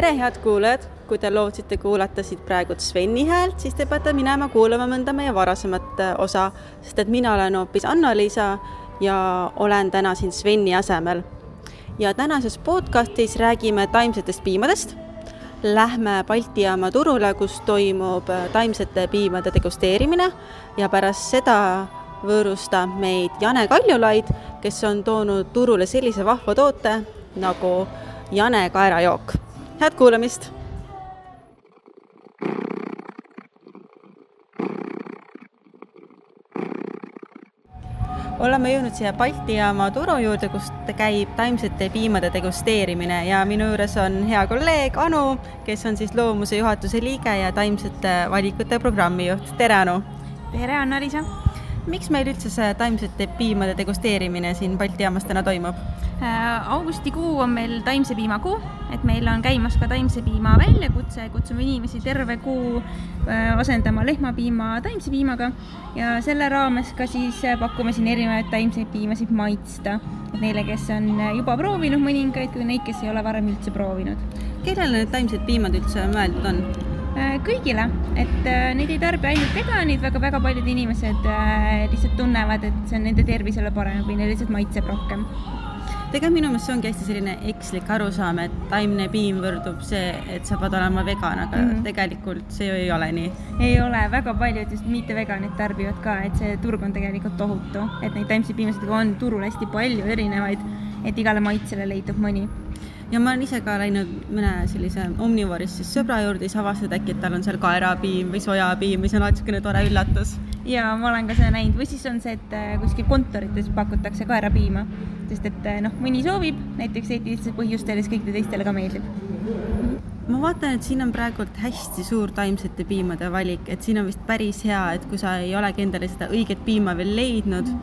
tere, head kuulajad! kui te lootsite kuulata siit praegu Sveni häält, siis te peate minema kuulama mõnda meie varasemat äh, osa, sest et mina olen hoopis Anna-Liisa ja olen täna siin Sveni asemel. ja tänases podcastis räägime taimsetest piimadest. Lähme Balti jaama turule, kus toimub äh, taimsete piimade degusteerimine ja pärast seda võõrustab meid Jane Kaljulaid, kes on toonud turule sellise vahva toote nagu Jane kaerajook head kuulamist! oleme jõudnud siia Balti jaama turu juurde, kus käib taimsete piimade degusteerimine ja minu juures on hea kolleeg Anu, kes on siis loomuse juhatuse liige ja taimsete valikute programmijuht. tere, Anu! tere, Anna-Liisa! Miks meil üldse see taimsete piimade degusteerimine siin Balti jaamas täna toimub? Äh, augustikuu on meil taimse piima kuu, et meil on käimas ka taimse piima väljakutse, kutsume inimesi terve kuu äh, asendama lehmapiima taimse piimaga ja selle raames ka siis pakume siin erinevaid taimseid piimasid maitsta. et neile, kes on juba proovinud mõningaid, kui neid, kes ei ole varem üldse proovinud. kellele need taimsed piimad üldse mõeldud on? Äh, kõigile, et äh, neid ei tarbi ainult veganid väga,, väga-väga paljud inimesed äh, lihtsalt tunnevad, et see on nende tervisele parem või neile lihtsalt maitseb rohkem tegelikult minu meelest see ongi hästi selline ekslik arusaam, et taimne piim võrdub see, et sa pead olema vegan, aga mm -hmm. tegelikult see ju ei ole nii. ei ole, väga paljud just mitteveganid tarbivad ka, et see turg on tegelikult tohutu, et neid taimseid piimasid on turul hästi palju erinevaid, et igale maitsele leidub mõni ja ma olen ise ka läinud mõne sellise omnivorist siis sõbra juurde, siis avastasid äkki, et tal on seal kaerapiim või sojapiim, mis on alati niisugune tore üllatus. ja ma olen ka seda näinud või siis on see, et äh, kuskil kontorites pakutakse kaerapiima, sest et äh, noh, mõni soovib näiteks eetilistel põhjustel ja siis kõikidele teistele ka meeldib ma vaatan, et siin on praegult hästi suur taimsete piimade valik, et siin on vist päris hea, et kui sa ei olegi endale seda õiget piima veel leidnud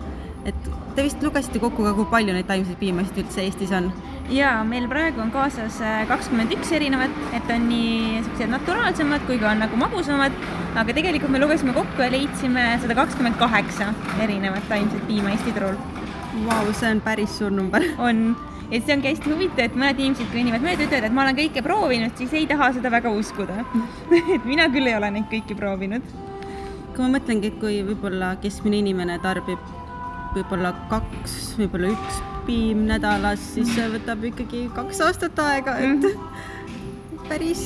et te vist lugesite kokku ka, kui palju neid taimseid piimasid üldse Eestis on? jaa, meil praegu on kaasas äh, kakskümmend üks erinevat, et on nii niisugused naturaalsemad kui ka on nagu magusamad, aga tegelikult me lugesime kokku ja leidsime sada kakskümmend kaheksa erinevat taimset piima Eesti turul. Vau, see on päris suur number. on, ja see ongi hästi huvitav, et mõned inimesed kõnnivad mööda, ütlevad, et ma olen kõike proovinud, siis ei taha seda väga uskuda et mina küll ei ole neid kõiki proovinud. kui ma mõtlengi, et kui võib-olla keskmine inimene tarbib võib-olla kaks, võib-olla üks piim nädalas, siis see võtab ikkagi kaks aastat aega, et mhm. päris,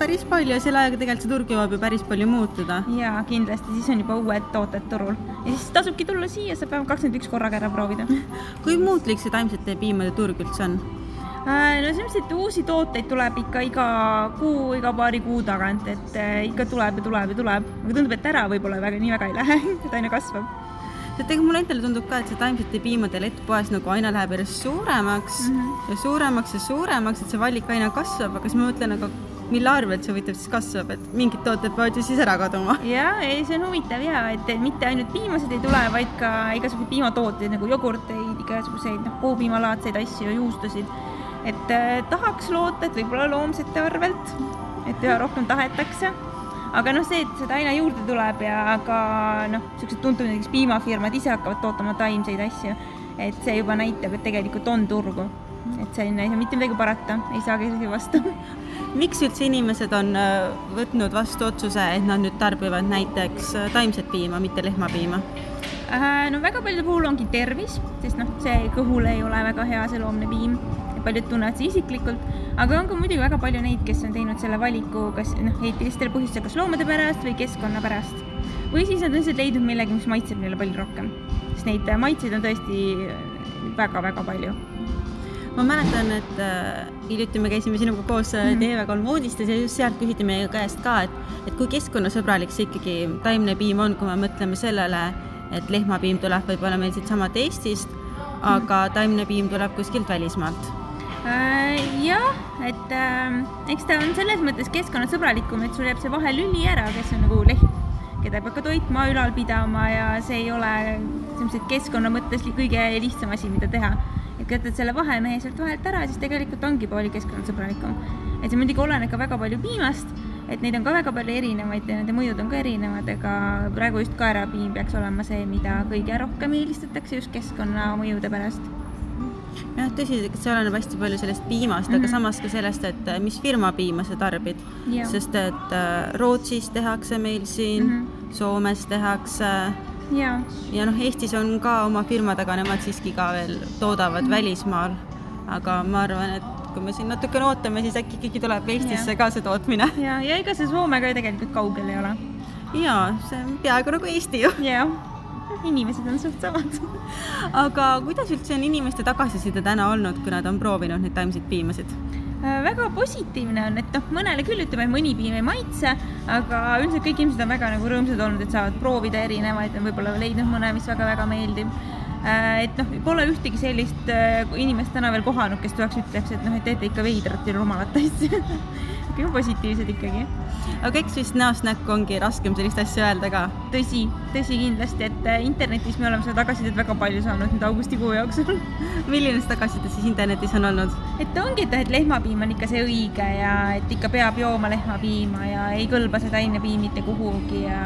päris palju ja selle ajaga tegelikult see turg jõuab ju päris palju muutuda. jaa, kindlasti, siis on juba uued tooted turul ja siis tasubki tulla siia, saab vähemalt kakskümmend üks korraga ära proovida. kui muutlik see taimsete piimade turg üldse on? Äh, no selliseid uusi tooteid tuleb ikka iga kuu, iga paari kuu tagant, et äh, ikka tuleb ja tuleb ja tuleb, aga tundub, et ära võib-olla väga nii väga ei lähe, et aina kasvab sest ega mulle endale tundub ka, et see taimsete piimade lett poes nagu aina läheb järjest suuremaks mm -hmm. ja suuremaks ja suuremaks, et see valik aina kasvab, aga siis ma mõtlen, aga mille arvelt see huvitav siis kasvab, et mingid tooted peavad ju siis ära kaduma. ja, ei, see on huvitav ja et mitte ainult piimased ei tule, vaid ka igasuguseid piimatooteid nagu jogurteid, igasuguseid noh, puupiimalaadseid asju, juustusid. et eh, tahaks loota, et võib-olla loomsete arvelt, et üha rohkem tahetakse aga noh, see, et seda aina juurde tuleb ja ka noh, niisugused tuntud näiteks piimafirmad ise hakkavad tootma taimseid asju, et see juba näitab, et tegelikult on turgu. et selline ei saa mitte midagi parata, ei saagi isegi vastu miks üldse inimesed on äh, võtnud vastu otsuse, et nad nüüd tarbivad näiteks äh, taimset piima, mitte lehmapiima? Äh, no väga paljude puhul ongi tervis, sest noh, see kõhule ei ole väga hea, see loomne piim paljud tunnevad seda isiklikult, aga on ka muidugi väga palju neid, kes on teinud selle valiku kas noh, eetilistel põhjustel, kas loomade pärast või keskkonna pärast. või siis nad on lihtsalt leidnud millegi, mis maitseb neile palju rohkem, sest neid maitseid on tõesti väga-väga palju ma mäletan, et äh, hiljuti me käisime sinuga koos äh, mhm. TV3 uudistes ja just sealt küsiti meie käest ka, et, et kui keskkonnasõbralik see ikkagi taimne piim on, kui me mõtleme sellele, et lehmapiim tuleb võib-olla meil siitsamast Eestist, aga taimne piim tuleb kuskilt välismaalt Äh, jah, et äh, eks ta on selles mõttes keskkonnasõbralikum, et sul jääb see vahelüli ära, kes on nagu lehm, keda peab ka toitma, ülal pidama ja see ei ole selliselt keskkonna mõttes kõige lihtsam asi, mida teha. et kui jätad selle vahemehe sealt vahelt ära, siis tegelikult ongi palju keskkonnasõbralikum. et see muidugi oleneb ka väga palju piimast, et neid on ka väga palju erinevaid ja nende mõjud on ka erinevad, ega praegu just kaerapiim peaks olema see, mida kõige rohkem eelistatakse just keskkonnamõjude pärast jah, tõsi, see oleneb hästi palju sellest piimast mm, -hmm. aga mhm. samas ka sellest, et äh, mis firma piima sa tarbid. sest et äh, Rootsis tehakse meil siin mm, -hmm. Soomes tehakse ja, ja noh, Eestis on ka oma firmad, aga nemad siiski ka veel toodavad mm -hmm. välismaal. aga ma arvan, et kui me siin natukene ootame, siis äkki ikkagi tuleb Eestisse ja. ka see tootmine. ja, ja ega see Soome ka tegelikult kaugel ei ole. jaa, see on peaaegu nagu Eesti ju. jah, inimesed on suht samad aga kuidas üldse on inimeste tagasiside täna olnud, kui nad on proovinud neid taimseid piimasid? Äh, väga positiivne on, et noh, mõnele küll ütleme, mõni piim ei maitse, aga üldiselt kõik inimesed on väga nagu rõõmsad olnud, et saavad proovida erinevaid, on võib-olla leidnud mõne, mis väga-väga meeldib et noh, pole ühtegi sellist äh, inimest täna veel kohanud, kes tuleks, ütleks, et noh, et teete ikka veidrat ja rumalat asja kõik positiivsed ikkagi. aga eks vist näost näkku ongi raskem sellist asja öelda ka. tõsi, tõsi kindlasti, et äh, internetis me oleme seda tagasisidet väga palju saanud nüüd augustikuu jooksul milline see tagasiside siis internetis on olnud? et ongi, et, et lehmapiim on ikka see õige ja et ikka peab jooma lehmapiima ja ei kõlba see taimepiim mitte kuhugi ja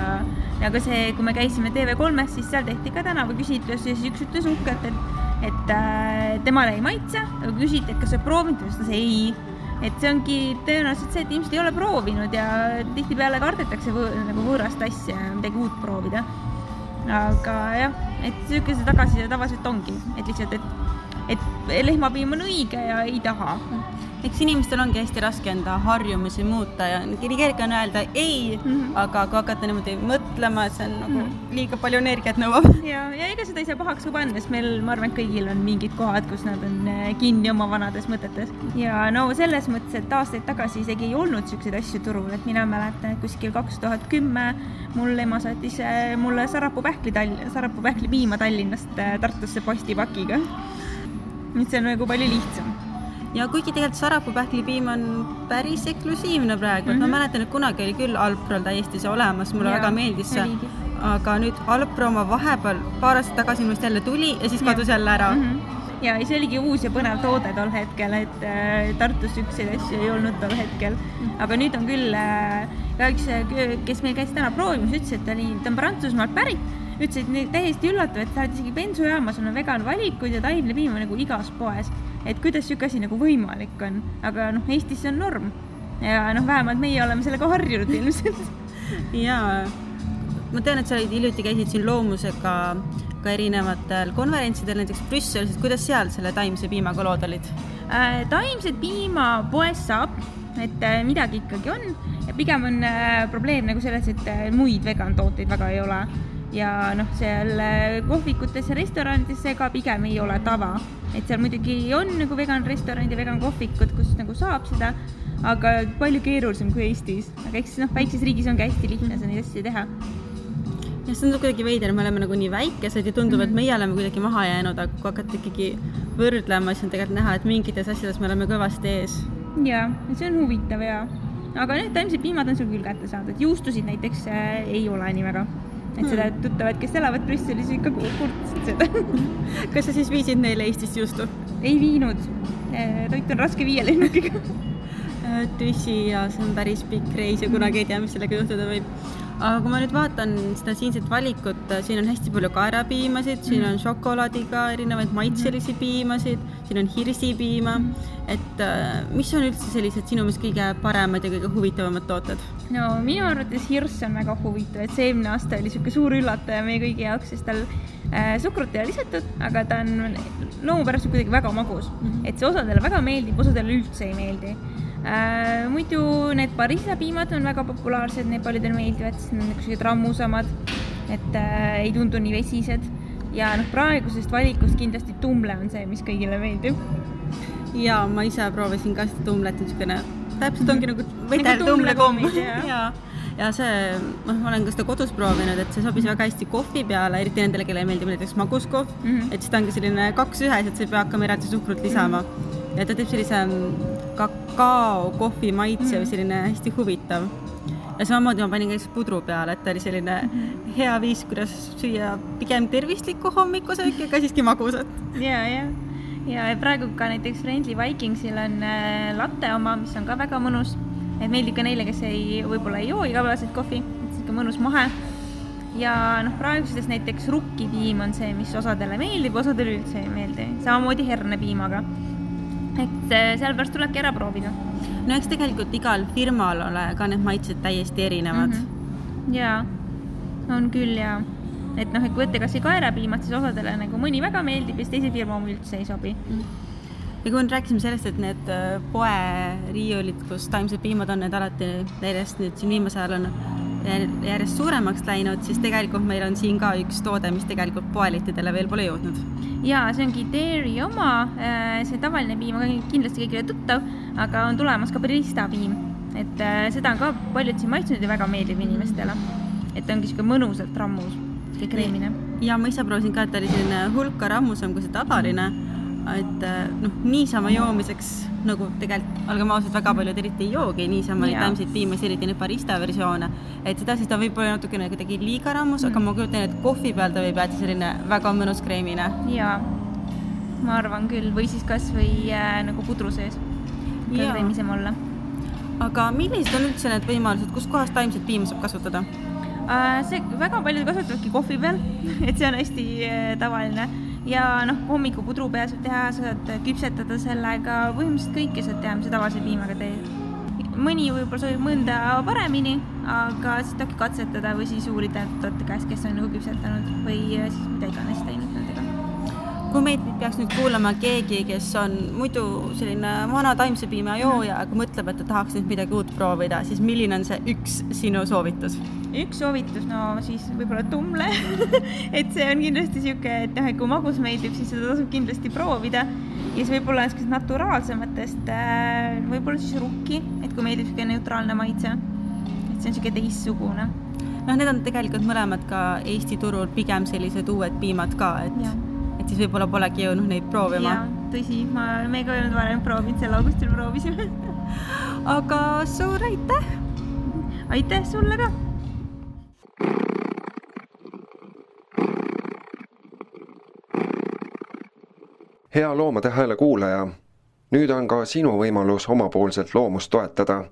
ja ka see, kui me käisime TV3-s, siis seal tehti ka tänavaküsitlus ja siis üks ütles uhkelt, et, et äh, temale ei maitse, aga küsiti, et kas sa proovinud, ta ütles ei. Et see ongi tõenäoliselt see, et inimesed ei ole proovinud ja tihtipeale kardetakse võ, nagu võõrast asja ja midagi uut proovida. aga jah, et niisuguse tagasiside tavaliselt ongi, et lihtsalt, et, et lehmapiim on õige ja ei taha eks inimestel ongi hästi raske enda harjumusi muuta ja kerge on öelda ei mm, -hmm. aga kui hakata niimoodi mõtlema, et see on nagu mm -hmm. liiga palju energiat nõuab. ja, ja ega seda ei saa pahaks ka panna, sest meil, ma arvan, et kõigil on mingid kohad, kus nad on äh, kinni oma vanades mõtetes. ja no selles mõttes, et aastaid tagasi isegi ei olnud niisuguseid asju turul, et mina mäletan, et kuskil kaks tuhat kümme mul ema saatis äh, mulle sarapupähkli Tall-, sarapupähkli piima Tallinnast äh, Tartusse postipakiga. Nüüd see on nagu palju lihtsam ja kuigi tegelikult Sarapuu pähklipiim on päris eksklusiivne praegu mm, -hmm. ma mhm. mäletan, et kunagi oli küll Alprol täiesti see olemas, mulle ja, väga meeldis see. aga nüüd Alpro oma vahepeal paar aastat tagasi minu arust jälle tuli ja siis kadus jälle ära mm. -hmm ja see oligi uus ja põnev toode tol hetkel, et äh, Tartus niisuguseid asju ei olnud tol hetkel. aga nüüd on küll äh, ka üks, kes meil käis täna proovimas, ütles, et ta oli, ta on Prantsusmaalt pärit, ütles, et täiesti üllatav, et sa oled isegi bensujaamas, on vegan valikud ja taimlepiim on nagu igas poes et kuidas niisugune asi nagu võimalik on, aga noh, Eestis see on norm. ja noh, vähemalt meie oleme sellega harjunud ilmselt. jaa, ma tean, et sa olid hiljuti käisid siin loomusega ka erinevatel konverentsidel, näiteks Brüsselis, et kuidas seal selle taimse piimaga lood olid äh,? taimset piima poes saab, et äh, midagi ikkagi on ja pigem on äh, probleem nagu selles, et äh, muid vegan tooteid väga ei ole ja noh, seal äh, kohvikutes ja restoranides see ka pigem ei ole tava et seal muidugi on nagu vegan restoranid ja vegan kohvikud, kus nagu saab seda, aga palju keerulisem kui Eestis. aga eks noh, väikses riigis ongi hästi lihtne neid asju teha jah, see on kuidagi veider, me oleme nagu nii väikesed ja tundub mm, -hmm. et mhm. meie oleme kuidagi maha jäänud, aga kui hakata ikkagi võrdlema, siis on tegelikult näha, et mingites asjades me oleme kõvasti ees. ja, see on huvitav ja, aga need taimsed piimad on sul küll kättesaadavad, juustusid näiteks äh, ei ole nii väga et hmm. seda tuttavad, kes elavad Brüsselis, ikka kurtsid seda kas sa siis viisid neile Eestist juustu? ei viinud. Äh, toit on raske viia lennukiga äh, tõsi ja see on päris pikk reis ja kunagi ei tea, mis sellega juhtuda võib aga kui ma nüüd vaatan seda siinset valikut, siin on hästi palju kaerapiimasid, siin on šokolaadiga erinevaid maitselisi piimasid, siin on hirsipiima, et äh, mis on üldse sellised sinu meelest kõige paremad ja kõige huvitavamad tooted? no minu arvates hirss on väga huvitav, et see eelmine aasta oli niisugune suur üllataja meie kõigi jaoks, sest tal äh, suhkrut ei ole lisatud, aga ta on loomu pärast kuidagi väga magus mm. -hmm. et see osadele väga meeldib, osadele üldse ei meeldi äh,. muidu need parisapiimad on väga populaarsed, need paljudele meeldivad, sest nad on niisugused rammusamad, et äh, ei tundu nii vesised. ja noh, praegusest valikust kindlasti tumble on see, mis kõigile meeldib. ja ma ise proovisin ka seda tumlet, niisugune täpselt ongi nagu vetel nagu tumlekomm ja, ja see, noh, ma olen ka seda kodus proovinud, et see sobis väga hästi kohvi peale, eriti nendele, kellele meeldib näiteks maguskohv mm, -hmm. et siis ta ongi selline kaks ühes, et sa ei pea hakkama eraldi suhkrut lisama mm. -hmm. ja ta teeb sellise kakao, kohvi maitse või selline hästi huvitav. ja samamoodi ma panin ka lihtsalt pudru peale, et ta oli selline hea viis, kuidas süüa pigem tervislikku hommikusööki, aga siiski magusat. ja, ja, ja praegu ka näiteks Friendly Vikingsil on äh, latte oma, mis on ka väga mõnus. et meeldib ka neile, kes ei, võib-olla ei joo igapäevaselt kohvi, et sihuke mõnus mahe ja noh, praegustes näiteks rukkipiim on see, mis osadele meeldib, osadele üldse ei meeldi, samamoodi hernepiimaga. Et äh, sellepärast tulebki ära proovida. no eks tegelikult igal firmal ole ka need maitsed täiesti erinevad mm. -hmm. jaa, on küll jaa et noh, et kui võtta kasvõi kaerapiimad, siis osadele nagu mõni väga meeldib ja siis teise firma oma üldse ei sobi mm ja kui me rääkisime sellest, et need äh, poeriiulid, kus taimsed piimad on, need alati järjest nüüd siin viimasel ajal on järjest suuremaks läinud, siis tegelikult meil on siin ka üks toode, mis tegelikult poelettidele veel pole jõudnud. ja see ongi Dairy oma, äh, see tavaline piim on kindlasti kõigile tuttav, aga on tulemas ka Barista piim, et äh, seda on ka paljud siin maitsnud ja väga meeldib inimestele. et ongi sihuke mõnusalt rammus, sihuke kreemine. ja ma ise proovisin ka, et ta oli selline hulka rammusam kui see tavaline et äh, noh, niisama joomiseks nagu tegelikult, olgem ausad, väga paljud eriti ei joogi niisama neid taimseid piimasid, eriti neid barista versioone. et seda siis ta võib olla natukene kuidagi liiga rammus mm., aga ma kujutan ette, et kohvi peal ta võib jääda selline väga mõnus kreemine. jaa, ma arvan küll, või siis kasvõi äh, nagu pudru sees, ka kreemisem olla. aga millised on üldse need võimalused, kus kohas taimset piima saab kasutada äh,? see, väga paljud kasutavadki kohvi peal et see on hästi äh, tavaline ja noh, hommikupudrupea saab teha, saad küpsetada sellega, põhimõtteliselt kõike saad teha, mis sa tavalise piimaga teed. mõni võib-olla soovib mõnda paremini, aga siis tahabki katsetada või siis uurida toote käest, kes on nagu küpsetanud või siis mida iganes teinud kui meid peaks nüüd kuulama keegi, kes on muidu selline vana taimse piima jooja, aga mõtleb, et ta tahaks nüüd midagi uut proovida, siis milline on see üks sinu soovitus? üks soovitus, no siis võib-olla tumle et see on kindlasti niisugune, et noh, et kui magus meeldib, siis seda tasub kindlasti proovida. ja siis võib-olla niisugusest naturaalsematest äh,, võib-olla siis rukki, et kui meeldib niisugune neutraalne maitse. et see on niisugune teistsugune. noh, need on tegelikult mõlemad ka Eesti turul pigem sellised uued piimad ka, et, et siis võib-olla polegi jõudnud neid proovima. tõsi, ma, me ka ei olnud varem proovinud, sel augustil proovisime aga suur aitäh! aitäh sulle ka! hea Loomade Hääle kuulaja, nüüd on ka sinu võimalus omapoolselt loomust toetada.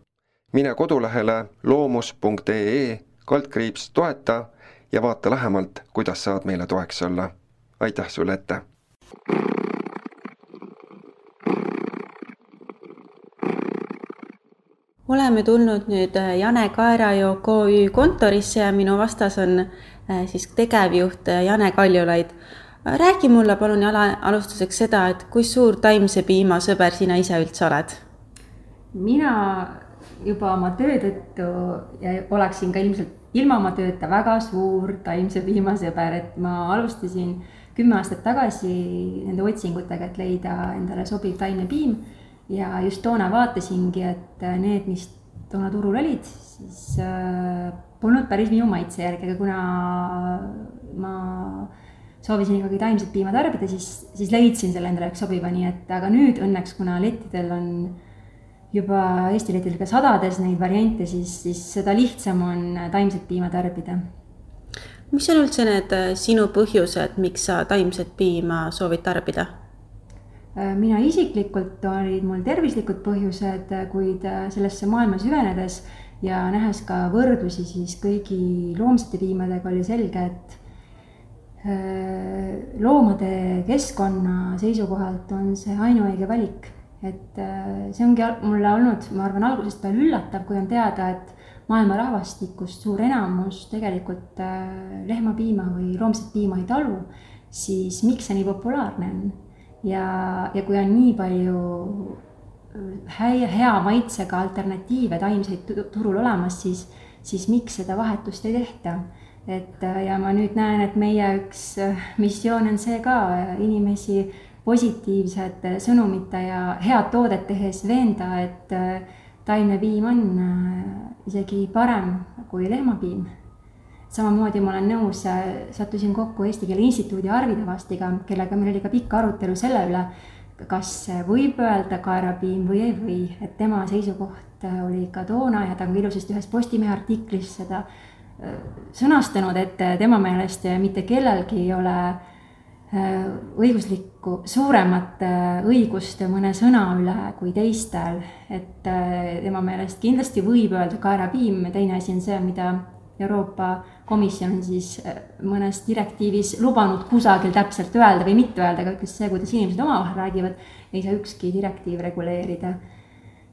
mine kodulehele loomus.ee kaldkriips toeta ja vaata lähemalt, kuidas saad meile toeks olla. Aitäh sulle ette! oleme tulnud nüüd äh, Jane Kaerajoo KÜ kontorisse ja minu vastas on äh, siis tegevjuht äh, Jane Kaljulaid räägi mulle palun jala, alustuseks seda, et kui suur taimse piima sõber sina ise üldse oled? mina juba oma töö tõttu ja oleksin ka ilmselt ilma oma tööta väga suur taimse piima sõber, et ma alustasin kümme aastat tagasi nende otsingutega, et leida endale sobiv taimne piim. ja just toona vaatasingi, et need, mis toona turul olid, siis äh, polnud päris minu maitse järgi, aga kuna ma soovisin ikkagi taimset piima tarbida, siis, siis leidsin selle endale sobiva, nii et aga nüüd õnneks, kuna lettidel on juba Eesti lettidel ka sadades neid variante, siis, siis seda lihtsam on taimset piima tarbida. Mis on üldse need äh, sinu põhjused, miks sa taimset piima soovid tarbida? Äh, mina isiklikult olid mul tervislikud põhjused, kuid äh, sellesse maailma süvenedes ja nähes ka võrdlusi siis kõigi loomsete piimadega oli selge, et loomade keskkonna seisukohalt on see ainuõige valik. et see ongi mulle olnud, ma arvan, algusest peale üllatav, kui on teada, et maailma rahvastikust suur enamus tegelikult äh, lehmapiima või loomset piima ei talu, siis miks see nii populaarne on? ja, ja kui on nii palju hea, hea maitsega alternatiive taimseid turul olemas, siis, siis miks seda vahetust ei tehta et äh, ja ma nüüd näen, et meie üks äh, missioon on see ka äh, inimesi positiivsete sõnumite ja head toodet tehes veenda, et taimne piim on isegi parem kui lehmapiim. samamoodi ma olen nõus, sattusin kokku Eesti Keele Instituudi Arvi Tavastiga, kellega meil oli ka pikk arutelu selle üle, kas võib öelda kaerapiim või ei või, et tema seisukoht oli ka toona ja ta on ka ilusasti ühes Postimehe artiklis seda sõnastanud, et tema meelest mitte kellelgi ei ole äh, õiguslikku, suuremat äh, õigust mõne sõna üle kui teistel. et äh, tema meelest kindlasti võib öelda kaerapiim, teine asi on see, mida Euroopa Komisjon on siis äh, mõnes direktiivis lubanud kusagil täpselt öelda või mitte öelda, aga ütles see, kuidas inimesed omavahel räägivad, ei saa ükski direktiiv reguleerida.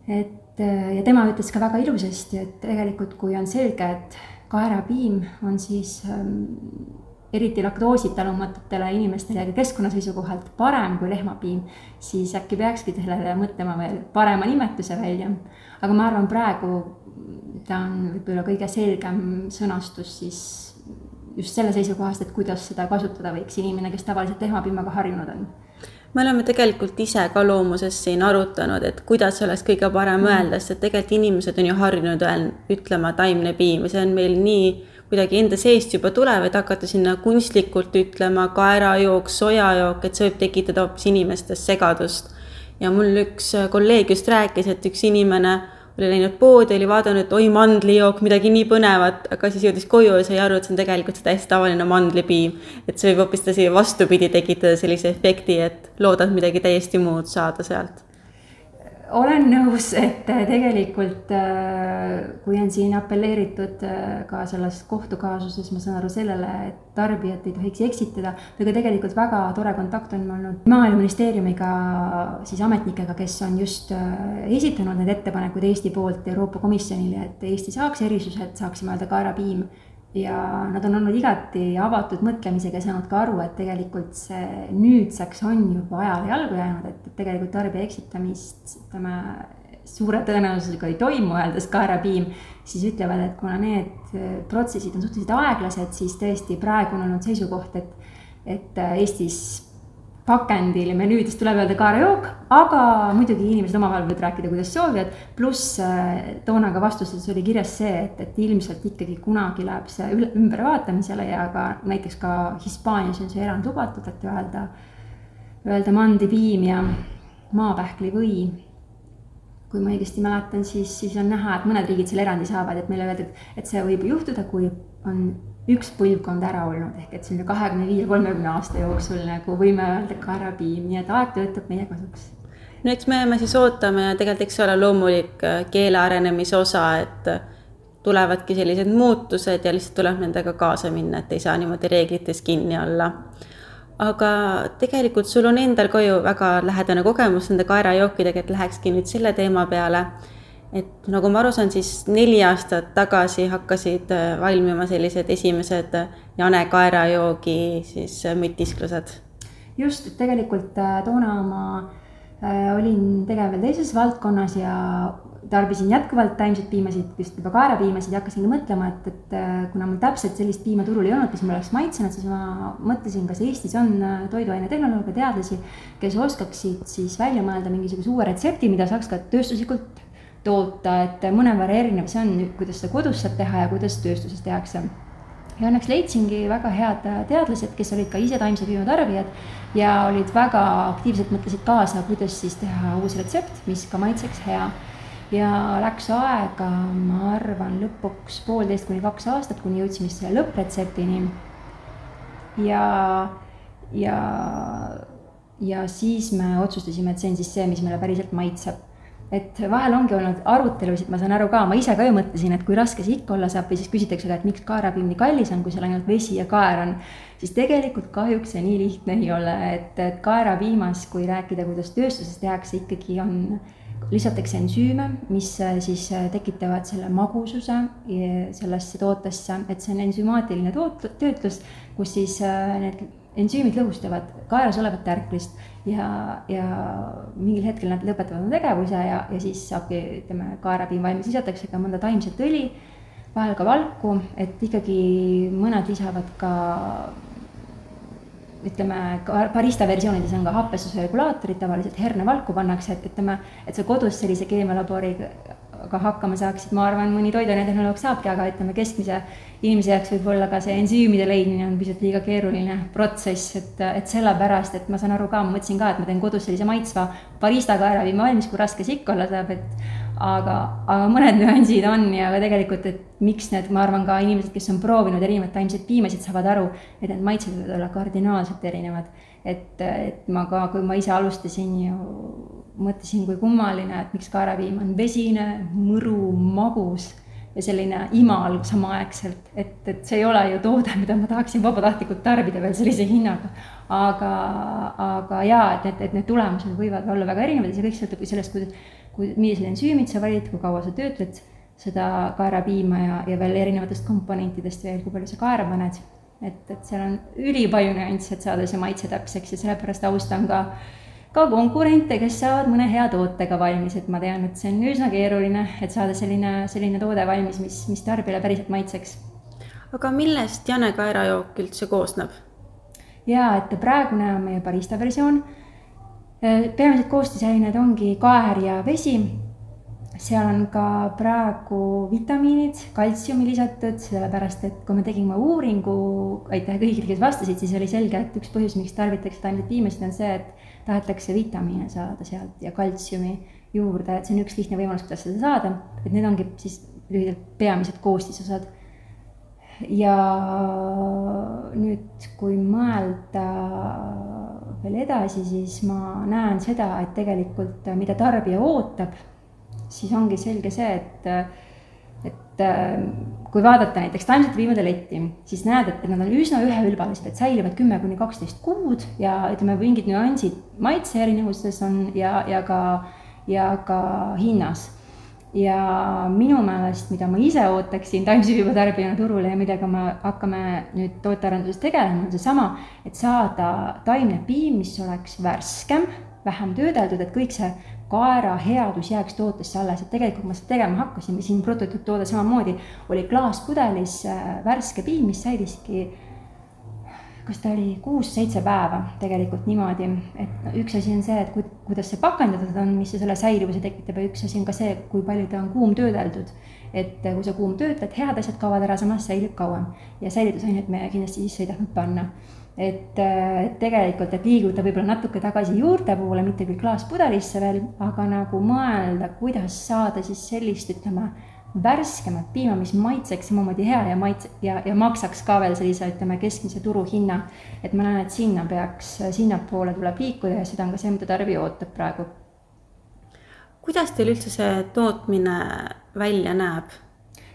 et äh, ja tema ütles ka väga ilusasti, et tegelikult kui on selge, et kaerapiim on siis ähm, eriti laktoositalumatutele inimestele ja keskkonna seisukohalt parem kui lehmapiim, siis äkki peakski sellele mõtlema veel parema nimetuse välja. aga ma arvan, praegu ta on võib-olla kõige selgem sõnastus siis just selle seisukohast, et kuidas seda kasutada võiks inimene, kes tavaliselt lehmapiimaga harjunud on me oleme tegelikult ise ka loomuses siin arutanud, et kuidas oleks kõige parem mm. öelda, sest et tegelikult inimesed on ju harjunud ütlema taimne piim ja see on meil nii kuidagi enda seest juba tulev, et hakata sinna kunstlikult ütlema kaerajook, sojajook, et see võib tekitada hoopis inimestes segadust. ja mul üks kolleeg just rääkis, et üks inimene oli läinud poodi, oli vaadanud, oi, mandlijook, midagi nii põnevat, aga siis jõudis koju ja sai aru, et see on tegelikult täiesti tavaline mandlipiim. et see võib hoopis vastupidi tekitada sellise efekti, et loodad midagi täiesti muud saada sealt olen nõus, et äh, tegelikult äh, kui on siin apelleeritud äh, ka selles kohtukaasuses, ma saan aru sellele, et tarbijat ei tohiks eksitada, aga tegelikult väga tore kontakt on olnud Maaeluministeeriumiga, siis ametnikega, kes on just esitanud need ettepanekud Eesti poolt Euroopa Komisjonile, et Eesti saaks erisused, saaksime öelda kaerapiim ja nad on olnud igati avatud mõtlemisega ja saanud ka aru, et tegelikult see nüüdseks on juba ajale jalgu jäänud, et, tegelikult tarbija eksitamist, ütleme, suure tõenäosusega ei toimu, öeldes kaerapiim, siis ütlevad, et kuna need protsessid on suhteliselt aeglased, siis tõesti praegu on olnud seisukoht, et, et Eestis pakendil menüüdes tuleb öelda kaarajook, aga muidugi inimesed omavahel võivad rääkida, kuidas soovivad. pluss äh, toona ka vastuses oli kirjas see, et, et ilmselt ikkagi kunagi läheb see ümbervaatamisele ja ka näiteks ka Hispaanias on see erand lubatud, et öelda, öelda mandipiim ja maapähkli või. kui ma õigesti mäletan, siis, siis on näha, et mõned riigid selle erandi saavad, et meile öeldi, et, et see võib juhtuda, kui on üks põlvkond ära olnud, ehk et selline kahekümne viie, kolmekümne aasta jooksul nagu võime öelda kaerapiim, nii et aeg töötab meie kasuks. no eks me jääme siis ootama ja tegelikult eks ole loomulik äh, keele arenemise osa, et äh, tulevadki sellised muutused ja lihtsalt tuleb nendega kaasa minna, et ei saa niimoodi reeglites kinni olla. aga tegelikult sul on endal ka ju väga lähedane kogemus nende kaerajookidega, et lähekski nüüd selle teema peale et nagu ma aru saan, siis neli aastat tagasi hakkasid äh, valmima sellised esimesed äh, Jane kaerajoogi siis äh, mütisklused. just, et tegelikult toona ma olin tegev teises valdkonnas ja tarbisin jätkuvalt taimseid piimasid, just juba kaerapiimasid ja hakkasingi mõtlema, et, et kuna mul täpselt sellist piima turul ei olnud, mis mulle oleks maitsenud, siis ma mõtlesin, kas Eestis on toiduainetehnolooge teadlasi, kes oskaksid siis välja mõelda mingisuguse uue retsepti, mida saaks ka tööstuslikult toota, et mõnevõrra erinev see on, kuidas seda kodus saab teha ja kuidas tööstuses tehakse. ja õnneks leidsingi väga head teadlased, kes olid ka ise taimse piima tarbijad ja olid väga aktiivselt, mõtlesid kaasa, kuidas siis teha uus retsept, mis ka maitseks hea. ja läks aega, ma arvan, lõpuks poolteist kuni kaks aastat, kuni jõudsime siis selle lõppretseptini. ja, ja, ja siis me otsustasime, et see on siis see, mis meile päriselt maitseb et vahel ongi olnud arutelusid, ma saan aru ka, ma ise ka ju mõtlesin, et kui raske see ikka olla saab või siis küsitakse ka, et miks kaerapiim nii kallis on, kui seal ainult vesi ja kaer on. siis tegelikult kahjuks see nii lihtne ei ole, et, et kaerapiimas, kui rääkida, kuidas tööstuses tehakse, ikkagi on lisatakse ensüüme, mis äh, siis äh, tekitavad selle magususe sellesse tootesse, et see on ensümaatiline toot-, töötlus, kus siis äh, need ensüümid lõhustavad kaeras olevat tärklist ja, ja mingil hetkel nad lõpetavad oma tegevuse ja, ja siis saabki, ütleme, kaerapiim valmis, lisatakse ka mõnda taimset õli, vahel ka valku, et ikkagi mõned lisavad ka ütleme, barista versioonides on ka happestusregulaatorid, tavaliselt hernevalku pannakse, et ütleme, et sa kodus sellise keemialaboriga hakkama saaksid, ma arvan, mõni toiduainetehnoloog saabki, aga ütleme, keskmise inimese jaoks võib-olla ka see ensüümide leidmine on pisut liiga keeruline protsess, et, et sellepärast, et ma saan aru ka, ma mõtlesin ka, et ma teen kodus sellise maitsva barista kaerapiima valmis, kui raske see ikka olla saab, et aga, aga mõned nüansid on ja ka tegelikult, et miks need, ma arvan, ka inimesed, kes on proovinud erinevaid taimseid piimasid, saavad aru, et need maitsed võivad olla kardinaalselt erinevad. et, et ma ka, kui ma ise alustasin ju mõtlesin, kui kummaline, et miks kaerapiim on vesine, mõru, magus ja selline imal samaaegselt, et, et see ei ole ju toode, mida ma tahaksin vabatahtlikult tarbida veel sellise hinnaga. aga, aga jaa, et need, et need tulemused võivad olla väga erinevad ja see kõik sõltub sellest, kuidas, kui, millised ensüümid sa valid, kui kaua sa töötled seda kaerapiima ja, ja veel erinevatest komponentidest veel, kui palju sa kaera paned. et, et seal on ülipalju nüansse, et saada see maitse täpseks ja sellepärast austan ka äh, ka konkurente, kes saavad mõne hea tootega valmis, et ma tean, et see on üsna keeruline, et saada selline, selline toode valmis, mis, mis tarbijale päriselt maitseks. aga millest Jane kaerajook üldse koosneb? jaa, et praegune on meie barista versioon. peamised koostisained ongi kaer ja vesi seal on ka praegu vitamiinid, kaltsiumi lisatud, sellepärast et kui me tegime uuringu, aitäh kõigile, kes vastasid, siis oli selge, et üks põhjus, miks tarvitatakse taimeid piimasid, on see, et tahetakse vitamiine saada sealt ja kaltsiumi juurde, et see on üks lihtne võimalus, kuidas seda saada, et need ongi siis lühidalt peamised koostisosad. ja nüüd, kui mõelda veel edasi, siis ma näen seda, et tegelikult mida tarbija ootab, siis ongi selge see, et et kui vaadata näiteks taimsete piimade letti, siis näed, et nad on üsna üheülbalised, et säilivad kümme kuni kaksteist kuud ja ütleme, mingid nüansid maitse erinevustes on ja, ja ka, ja ka hinnas. ja minu meelest, mida ma ise ootaksin taimse piima tarbijana turule ja millega me hakkame nüüd tootearenduses tegelema, on seesama, et saada taimne piim, mis oleks värskem, vähem töödeldud, et kõik see kaera headus jääks tootesse alles, et tegelikult ma seda tegema hakkasin, siin prototüüptoode samamoodi oli klaaspudelis äh, värske piim, mis säiliski kas ta oli kuus-seitse päeva tegelikult niimoodi, et üks asi on see, et ku-, kuidas see pakendatud on, mis selle säilivuse tekitab ja üks asi on ka see, kui palju ta on kuumtöödeldud. et kui sa kuumtöötled, head asjad kaovad ära, samas säilib kauem ja säilitusainet me kindlasti sisse ei tahtnud panna et, äh, et tegelikult, et liiguda võib-olla natuke tagasi juurte poole, mitte küll klaaspudelisse veel, aga nagu mõelda, kuidas saada siis sellist, ütleme, värskemat piima, mis maitseks samamoodi hea ja maitse ja, ja maksaks ka veel sellise, ütleme, keskmise turuhinna. et ma näen, et sinna peaks, sinnapoole tuleb liikuda ja seda on ka see, mida tarbija ootab praegu. kuidas teil üldse see tootmine välja näeb?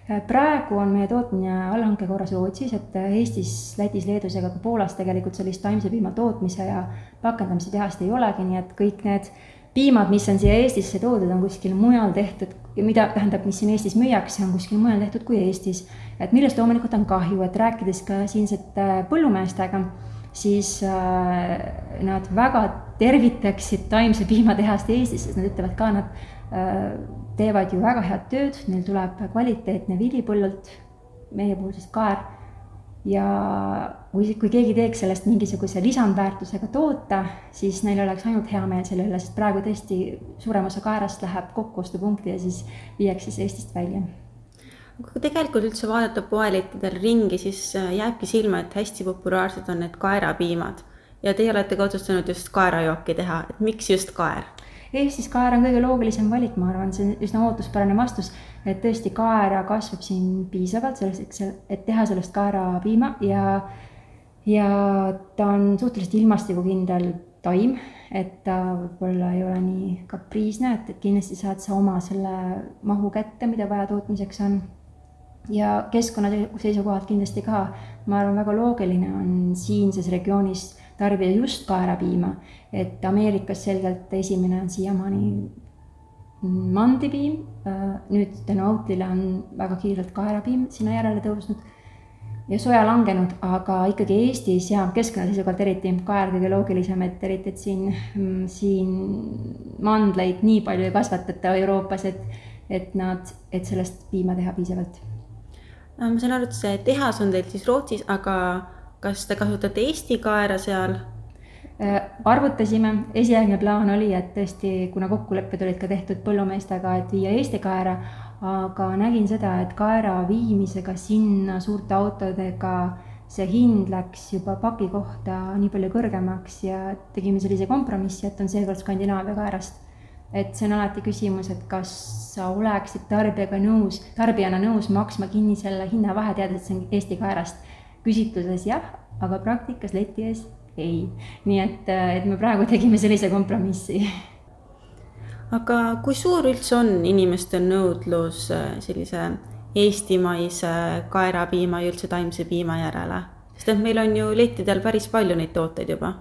Äh, praegu on meie tootmine allhanke korras Rootsis, et äh, Eestis, Lätis, Leedus ega ka Poolas tegelikult sellist taimse piima tootmise ja pakendamise tehast ei olegi, nii et kõik need piimad, mis on siia Eestisse toodud, on kuskil mujal tehtud ja mida tähendab, mis siin Eestis müüakse, on kuskil mujal tehtud kui Eestis. et millest loomulikult on kahju, et rääkides ka siinsete põllumeestega, siis äh, nad väga tervitaksid taimse piimatehast Eestis, sest nad ütlevad ka, nad äh, teevad ju väga head tööd, neil tuleb kvaliteetne vili põllult, meie puhul siis kaer. ja kui, kui keegi teeks sellest mingisuguse lisandväärtusega toote, siis neil oleks ainult hea meel selle üle, sest praegu tõesti suurem osa kaerast läheb kokkuostupunkti ja siis viiakse siis Eestist välja kui tegelikult üldse vaadata poelettidel ringi, siis äh, jääbki silma, et hästi populaarsed on need kaerapiimad ja teie olete ka otsustanud just kaerajooki teha, et miks just kaer? Eestis kaer on kõige loogilisem valik, ma arvan, see on üsna ootuspärane vastus, et tõesti kaera kasvab siin piisavalt selleks, et teha sellest kaerapiima ja, ja ta on suhteliselt ilmastikukindel taim, et ta võib-olla ei ole nii kapriisne, et, et kindlasti saad sa oma selle mahu kätte, mida vaja tootmiseks on. ja keskkonna seisukohalt kindlasti ka, ma arvan, väga loogiline on siinses regioonis tarbida just kaerapiima. Et Ameerikas selgelt esimene on siiamaani mandlipiim, nüüd tänu Outlile on väga kiirelt kaerapiim sinna järele tõusnud ja soja langenud, aga ikkagi Eestis ja keskkonna seisukohalt eriti kaer kõige loogilisem, et eriti, et siin, siin mandleid nii palju ei kasvatata Euroopas, et, et nad, et sellest piima teha piisavalt. ma saan aru, et see tehas on teil siis Rootsis, aga kas te kasutate Eesti kaera seal? Äh, arvutasime, esialgne plaan oli, et tõesti, kuna kokkulepped olid ka tehtud põllumeestega, et viia Eesti kaera, aga nägin seda, et kaera viimisega sinna suurte autodega see hind läks juba paki kohta nii palju kõrgemaks ja tegime sellise kompromissi, et on seekord Skandinaavia kaerast. et see on alati küsimus, et kas sa oleksid tarbijaga nõus, tarbijana nõus maksma kinni selle hinnavahe, teades, et see on Eesti kaerast küsitluses jah, aga praktikas leti ees ei. nii et, et me praegu tegime sellise kompromissi. aga kui suur üldse on inimeste nõudlus äh, sellise eestimaise kaerapiima ja üldse taimse piima järele? sest et meil on ju lettidel päris palju neid tooteid juba.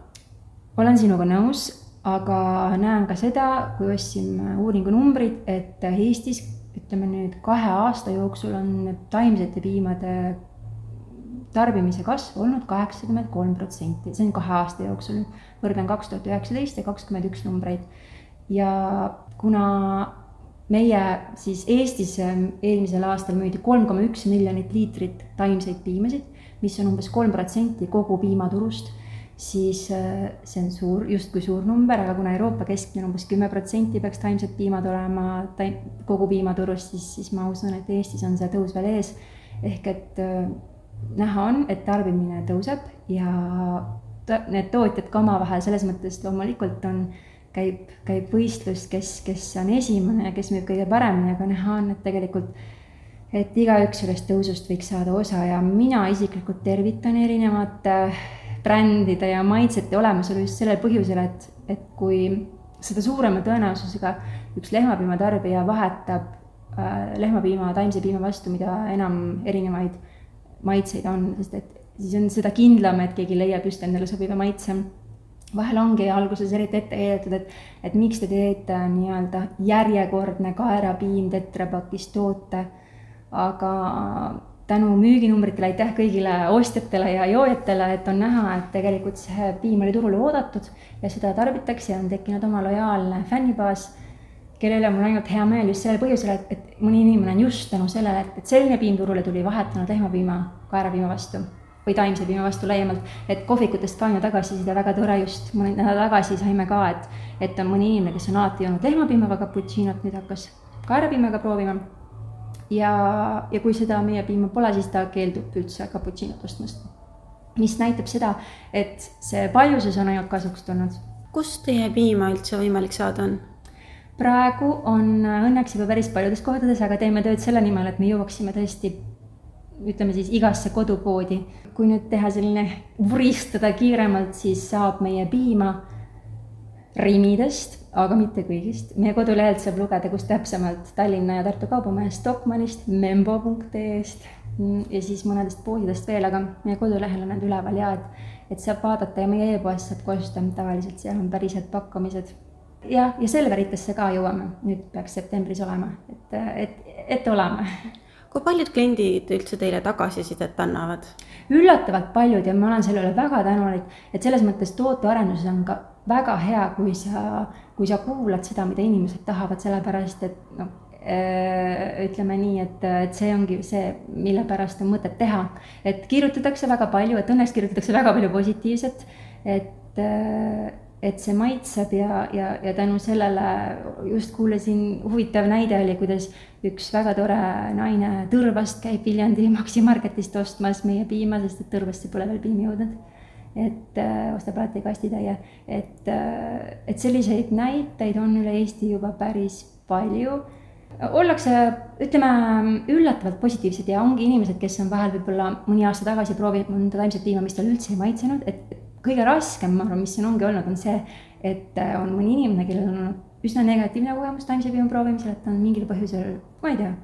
olen sinuga nõus, aga näen ka seda, kui ostsime uuringu numbrid, et Eestis ütleme nüüd kahe aasta jooksul on taimsete piimade tarbimise kasv olnud kaheksakümmend kolm protsenti, see on kahe aasta jooksul. võrdlen kaks tuhat üheksateist ja kakskümmend üks numbreid. ja kuna meie siis Eestis ähm, eelmisel aastal müüdi kolm koma üks miljonit liitrit taimseid piimasid, mis on umbes kolm protsenti kogu piimaturust, siis äh, see on suur, justkui suur number, aga kuna Euroopa keskmine umbes kümme protsenti peaks taimsed piimad olema taim, kogu piimaturust, siis, siis ma usun, et Eestis on see tõus veel ees. ehk et äh, näha on, et tarbimine tõuseb ja ta, need tootjad ka omavahel selles mõttes loomulikult on, käib, käib võistlus, kes, kes on esimene ja kes müüb kõige paremini, aga näha on, et tegelikult, et igaüks sellest tõusust võiks saada osa ja mina isiklikult tervitan erinevate brändide ja maitsete olemasolu just sellel põhjusel, et, et kui seda suurema tõenäosusega üks lehmapiimatarbija vahetab äh, lehmapiima taimse piima vastu, mida enam erinevaid maitseid on, sest et siis on seda kindlam, et keegi leiab just endale sobiva maitse. vahel ongi alguses eriti ette heidetud, et, et miks te teete nii-öelda järjekordne kaerapiim tetrapakis toote, aga tänu müüginumbritele, aitäh kõigile ostjatele ja joojatele, et on näha, et tegelikult see piim oli turule oodatud ja seda tarbitakse ja on tekkinud oma lojaalne fännibaas kelle üle mul on ainult hea meel just sellel põhjusel, et, et mõni inimene on just tänu sellele, et, et selline piim turule tuli, vahetanud lehmapiima kaerapiima vastu või taimse piima vastu laiemalt, et kohvikutest ka on ju tagasiside väga tore, just mõni nädal tagasi saime ka, et, et on mõni inimene, kes on alati joonud lehmapiimaga cappuccino't, nüüd hakkas kaerapiimaga proovima. ja, ja kui seda meie piima pole, siis ta keeldub üldse cappuccino't ostmast. mis näitab seda, et see paljusus on ainult kasuks tulnud. kust teie piima üldse võimalik saada on? Praegu on õnneks juba päris paljudes kohtades, aga teeme tööd selle nimel, et me jõuaksime tõesti ütleme siis igasse kodupoodi. kui nüüd teha selline vuristada kiiremalt, siis saab meie piima Rimidest, aga mitte kõigist. meie kodulehelt saab lugeda, kus täpsemalt Tallinna ja Tartu Kaubamajast, Stockmannist, membo.ee-st ja siis mõnedest poodidest veel, aga meie kodulehel on need üleval ja et, et saab vaadata ja meie e-poest saab ka osta, tavaliselt seal on pärised pakkumised jah, ja Selveritesse ka jõuame, nüüd peaks septembris olema, et, et, et oleme. kui paljud kliendid üldse teile tagasisidet annavad? üllatavalt paljud ja ma olen selle üle väga tänulik, et selles mõttes tootearenduses on ka väga hea, kui sa, kui sa kuulad seda, mida inimesed tahavad, sellepärast et noh, äh, ütleme nii, et, et see ongi see, mille pärast on mõtet teha. et kirjutatakse väga palju, et õnneks kirjutatakse väga palju positiivset, et äh, et see maitseb ja, ja, ja tänu sellele just kuulasin, huvitav näide oli, kuidas üks väga tore naine Tõrvast käib Viljandi Maxi Marketist ostmas meie piima, sest et Tõrvasse pole veel piim jõudnud. et äh, ostab alati kastitäie, et äh,, et selliseid näiteid on üle Eesti juba päris palju. Ollakse, ütleme, üllatavalt positiivsed ja ongi inimesed, kes on vahel võib-olla mõni aasta tagasi proovinud mõnda taimset piima, mis talle üldse ei maitsenud, et kõige raskem, ma arvan, mis siin ongi olnud, on see, et äh, on mõni inimene, kellel on olnud üsna negatiivne kogemus taimse piima proovimisel, et ta on mingil põhjusel, ma ei tea,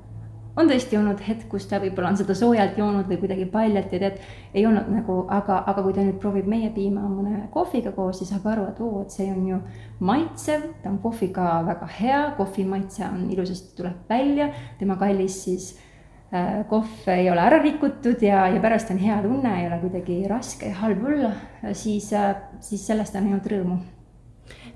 on tõesti olnud hetk, kus ta võib-olla on seda soojalt joonud või kuidagi paljalt ja tead, ei olnud nagu, aga, aga kui ta nüüd proovib meie piima mõne kohviga koos, siis saab aru, et oo, et see on ju maitsev, ta on kohviga väga hea, kohvi maitse on ilusasti tuleb välja, tema kallis siis Äh, kohv ei ole ära rikutud ja, ja pärast on hea tunne, ei ole kuidagi raske ja halb olla, siis, äh, siis sellest on ainult rõõmu.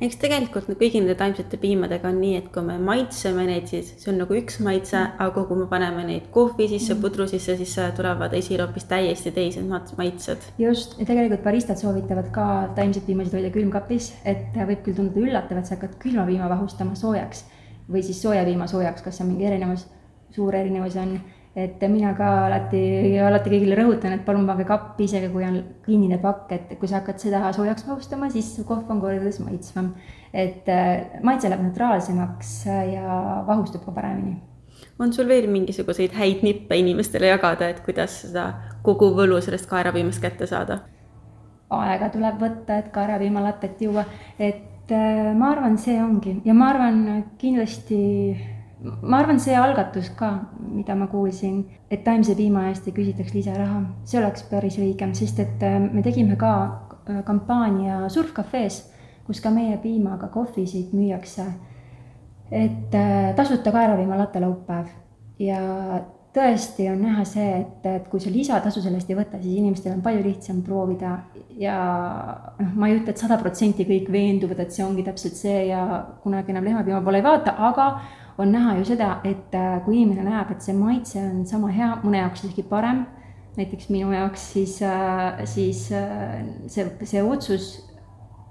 eks tegelikult kõigi nende taimsete piimadega on nii, et kui me maitseme neid, siis see on nagu üks maitse, aga kui me paneme neid kohvi sisse mm, -hmm. pudru sisse, siis tulevad esile hoopis täiesti teised maitsed. just, ja tegelikult baristad soovitavad ka taimseid piimasid hoida külmkapis, et võib küll tunduda üllatav, et sa hakkad külma piima vahustama soojaks või siis sooja piima soojaks, kas see on mingi erinevus, suur erinevus on et mina ka alati, alati kõigile rõhutan, et palun pange kappi, isegi kui on kinnine pakk, et kui sa hakkad seda soojaks mahustama, siis kohv on kordades maitsvam. et äh, maitse läheb neutraalsemaks ja vahustub ka paremini. on sul veel mingisuguseid häid nippe inimestele jagada, et kuidas seda kogu võlu sellest kaerapiimast kätte saada? aega tuleb võtta, et kaerapiimalatet juua, et äh, ma arvan, see ongi ja ma arvan kindlasti ma arvan, see algatus ka, mida ma kuulsin, et taimse piima eest ei küsitaks lisaraha, see oleks päris õigem, sest et äh, me tegime ka äh, kampaania Surfcafe's, kus ka meie piimaga kohvisid müüakse. et äh, tasuta kaerapiima latte laupäev. Ja tõesti on näha see, et, et kui sa lisatasu selle eest ei võta, siis inimestel on palju lihtsam proovida. Ja noh, ma ei ütle et, sada protsenti kõik veenduvad, et see ongi täpselt see ja kunagi enam lehmapiima poole ei vaata, aga on näha ju seda, et äh, kui inimene näeb, et see maitse on sama hea, mõne jaoks isegi parem, näiteks minu jaoks, siis, äh, siis äh, see, see otsus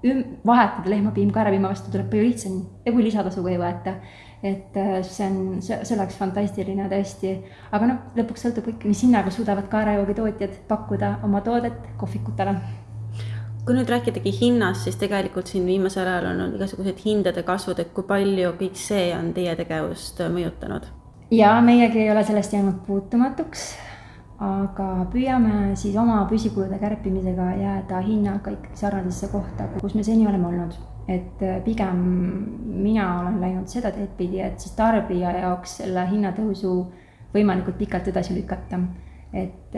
üm-, vahetada lehmapiim kaerapiima vastu tuleb palju lihtsam ja kui lisatasuga ei võeta. et see on, see, see oleks fantastiline tõesti, aga noh, lõpuks sõltub ikkagi, mis hinnaga suudavad kaerajoogitootjad pakkuda oma toodet kohvikutele kui nüüd rääkidagi hinnast, siis tegelikult siin viimasel ajal on olnud igasugused hindade kasvud, et kui palju kõik see on teie tegevust mõjutanud? ja meiegi ei ole sellest jäänud puutumatuks, aga püüame siis oma püsikulude kärpimisega jääda hinnaga ikkagi sarnasesse kohta, kus me seni oleme olnud. et pigem mina olen läinud seda teed pidi, et siis tarbija jaoks selle hinnatõusu võimalikult pikalt edasi lükata. et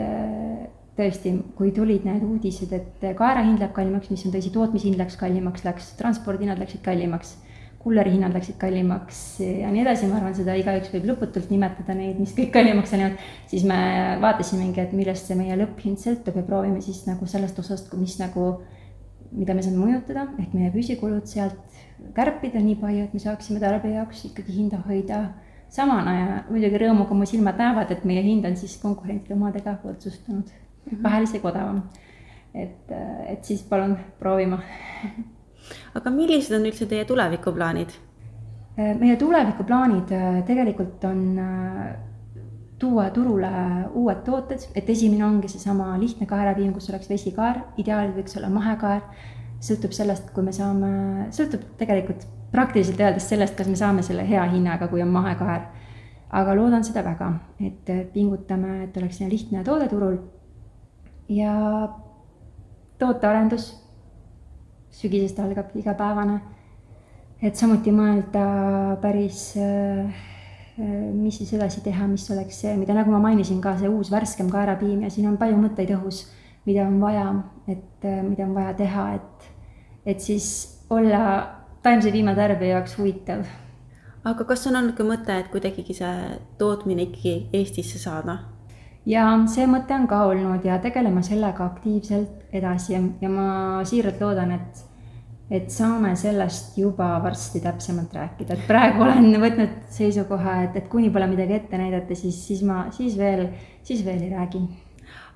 tõesti, kui tulid need uudised, et kaera hind läheb kallimaks, mis on tõsi, tootmishind läks kallimaks, läks, transpordihinnad läksid kallimaks, kulleri hinnad läksid kallimaks ja nii edasi, ma arvan, seda igaüks võib lõputult nimetada neid, mis kõik kallimaks läinud, siis me vaatasimegi, et millest see meie lõpphind sõltub ja proovime siis nagu sellest osast, mis nagu, mida me saame mõjutada, ehk meie püsikulud sealt kärpida nii palju, et me saaksime tarbija jaoks ikkagi hinda hoida samana ja muidugi rõõmuga mu silmad näevad, et meie hind on siis konkurentide omadega võrdsustunud vahel isegi odavam. et, et siis palun proovima. aga millised on üldse teie tulevikuplaanid? meie tulevikuplaanid äh, tegelikult on äh, tuua turule uued tooted, et esimene ongi seesama lihtne kaerapiim, kus oleks vesikaar, ideaalis võiks olla mahekaar. sõltub sellest, kui me saame, sõltub tegelikult praktiliselt öeldes sellest, kas me saame selle hea hinnaga, kui on mahekaar. aga loodan seda väga, et pingutame, et oleks lihtne toode turul ja tootearendus sügisest algab igapäevane. et samuti mõelda päris, äh, mis siis edasi teha, mis oleks see, mida, nagu ma mainisin ka, see uus värskem kaerapiim ja siin on palju mõtteid õhus, mida on vaja, et äh, mida on vaja teha, et, et siis olla taimse piima tarbija jaoks huvitav. aga kas on olnud ka mõte, et kuidagigi see tootmine ikkagi Eestisse saada? Ja see mõte on ka olnud ja tegeleme sellega aktiivselt edasi ja, ja ma siiralt loodan, et, et saame sellest juba varsti täpsemalt rääkida, et praegu olen võtnud seisukoha, et, et kuni pole midagi ette näidata, siis, siis ma, siis veel, siis veel ei räägi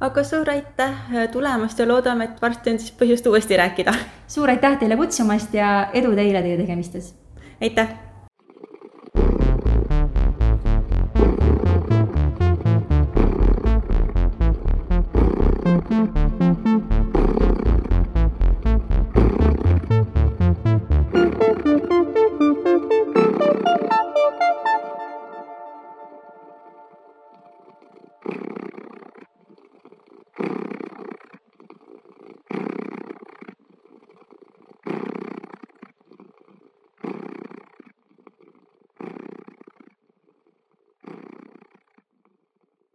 aga suur aitäh tulemast ja loodame, et varsti on siis põhjust uuesti rääkida. suur aitäh teile kutsumast ja edu teile teie tegemistes. aitäh